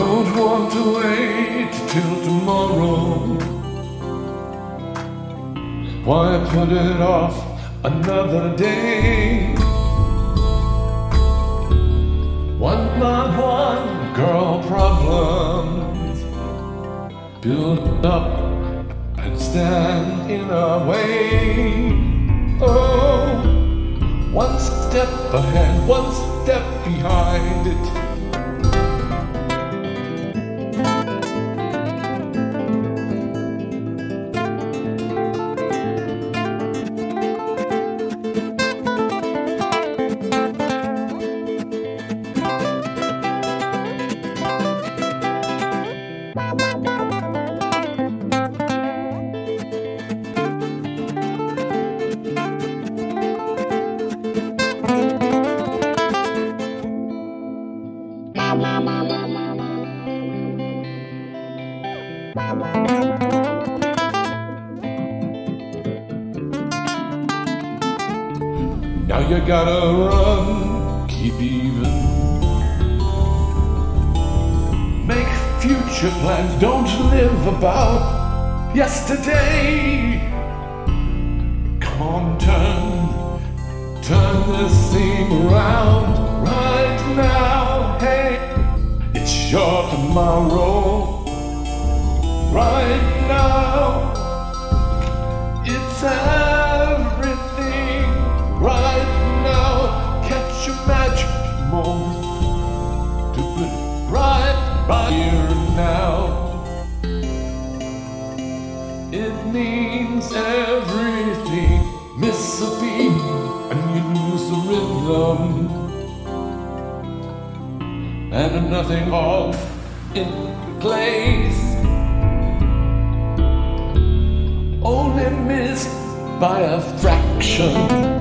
want to wait till tomorrow. Why put it off another day? One by one, girl problems build up and stand in our way. Oh, one step ahead, one step behind it. Gotta run, keep even. Make future plans, don't live about yesterday. Come on, turn, turn this thing around right now. Hey, it's your tomorrow. Right now, it's. Now. It means everything. Miss a beat and you lose the rhythm. And nothing all in place. Only missed by a fraction.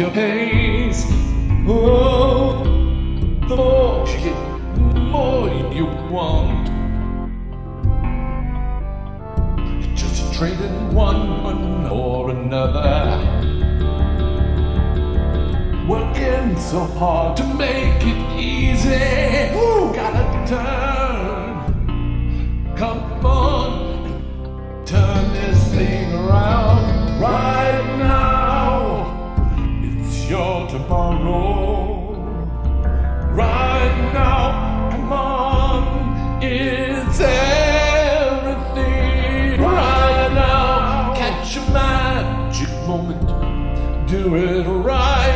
Your pace. Oh, the more you get, the more you want. Just trading one or another. Working so hard to make it easy. Ooh, gotta turn. Moment. Do it right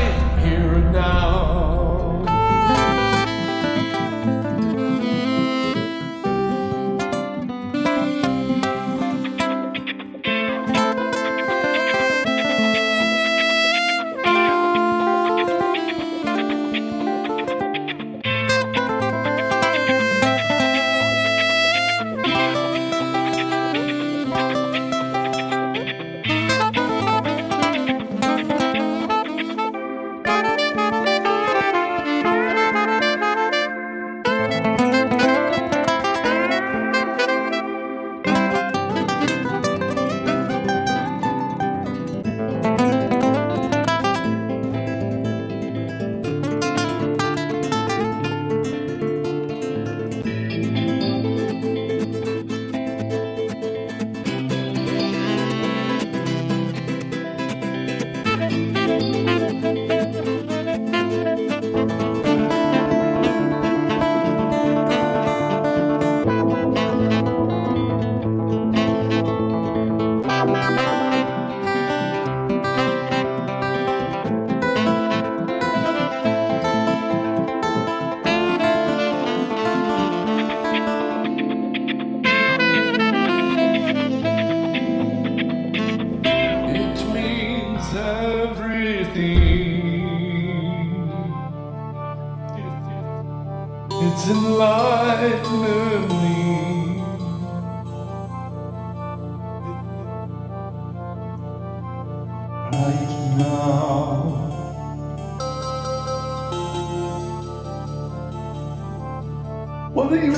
It's enlightening me. Right now. What you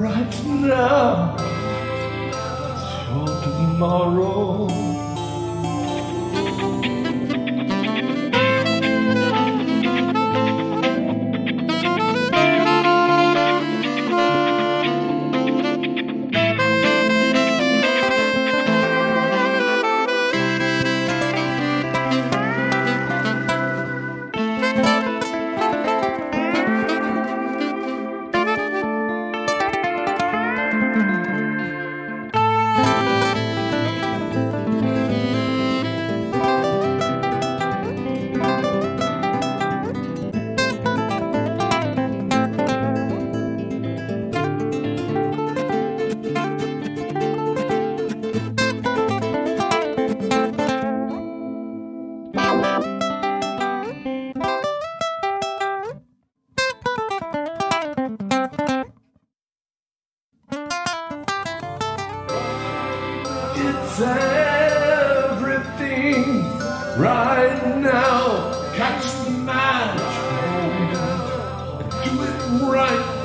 Right now, for tomorrow. Do it right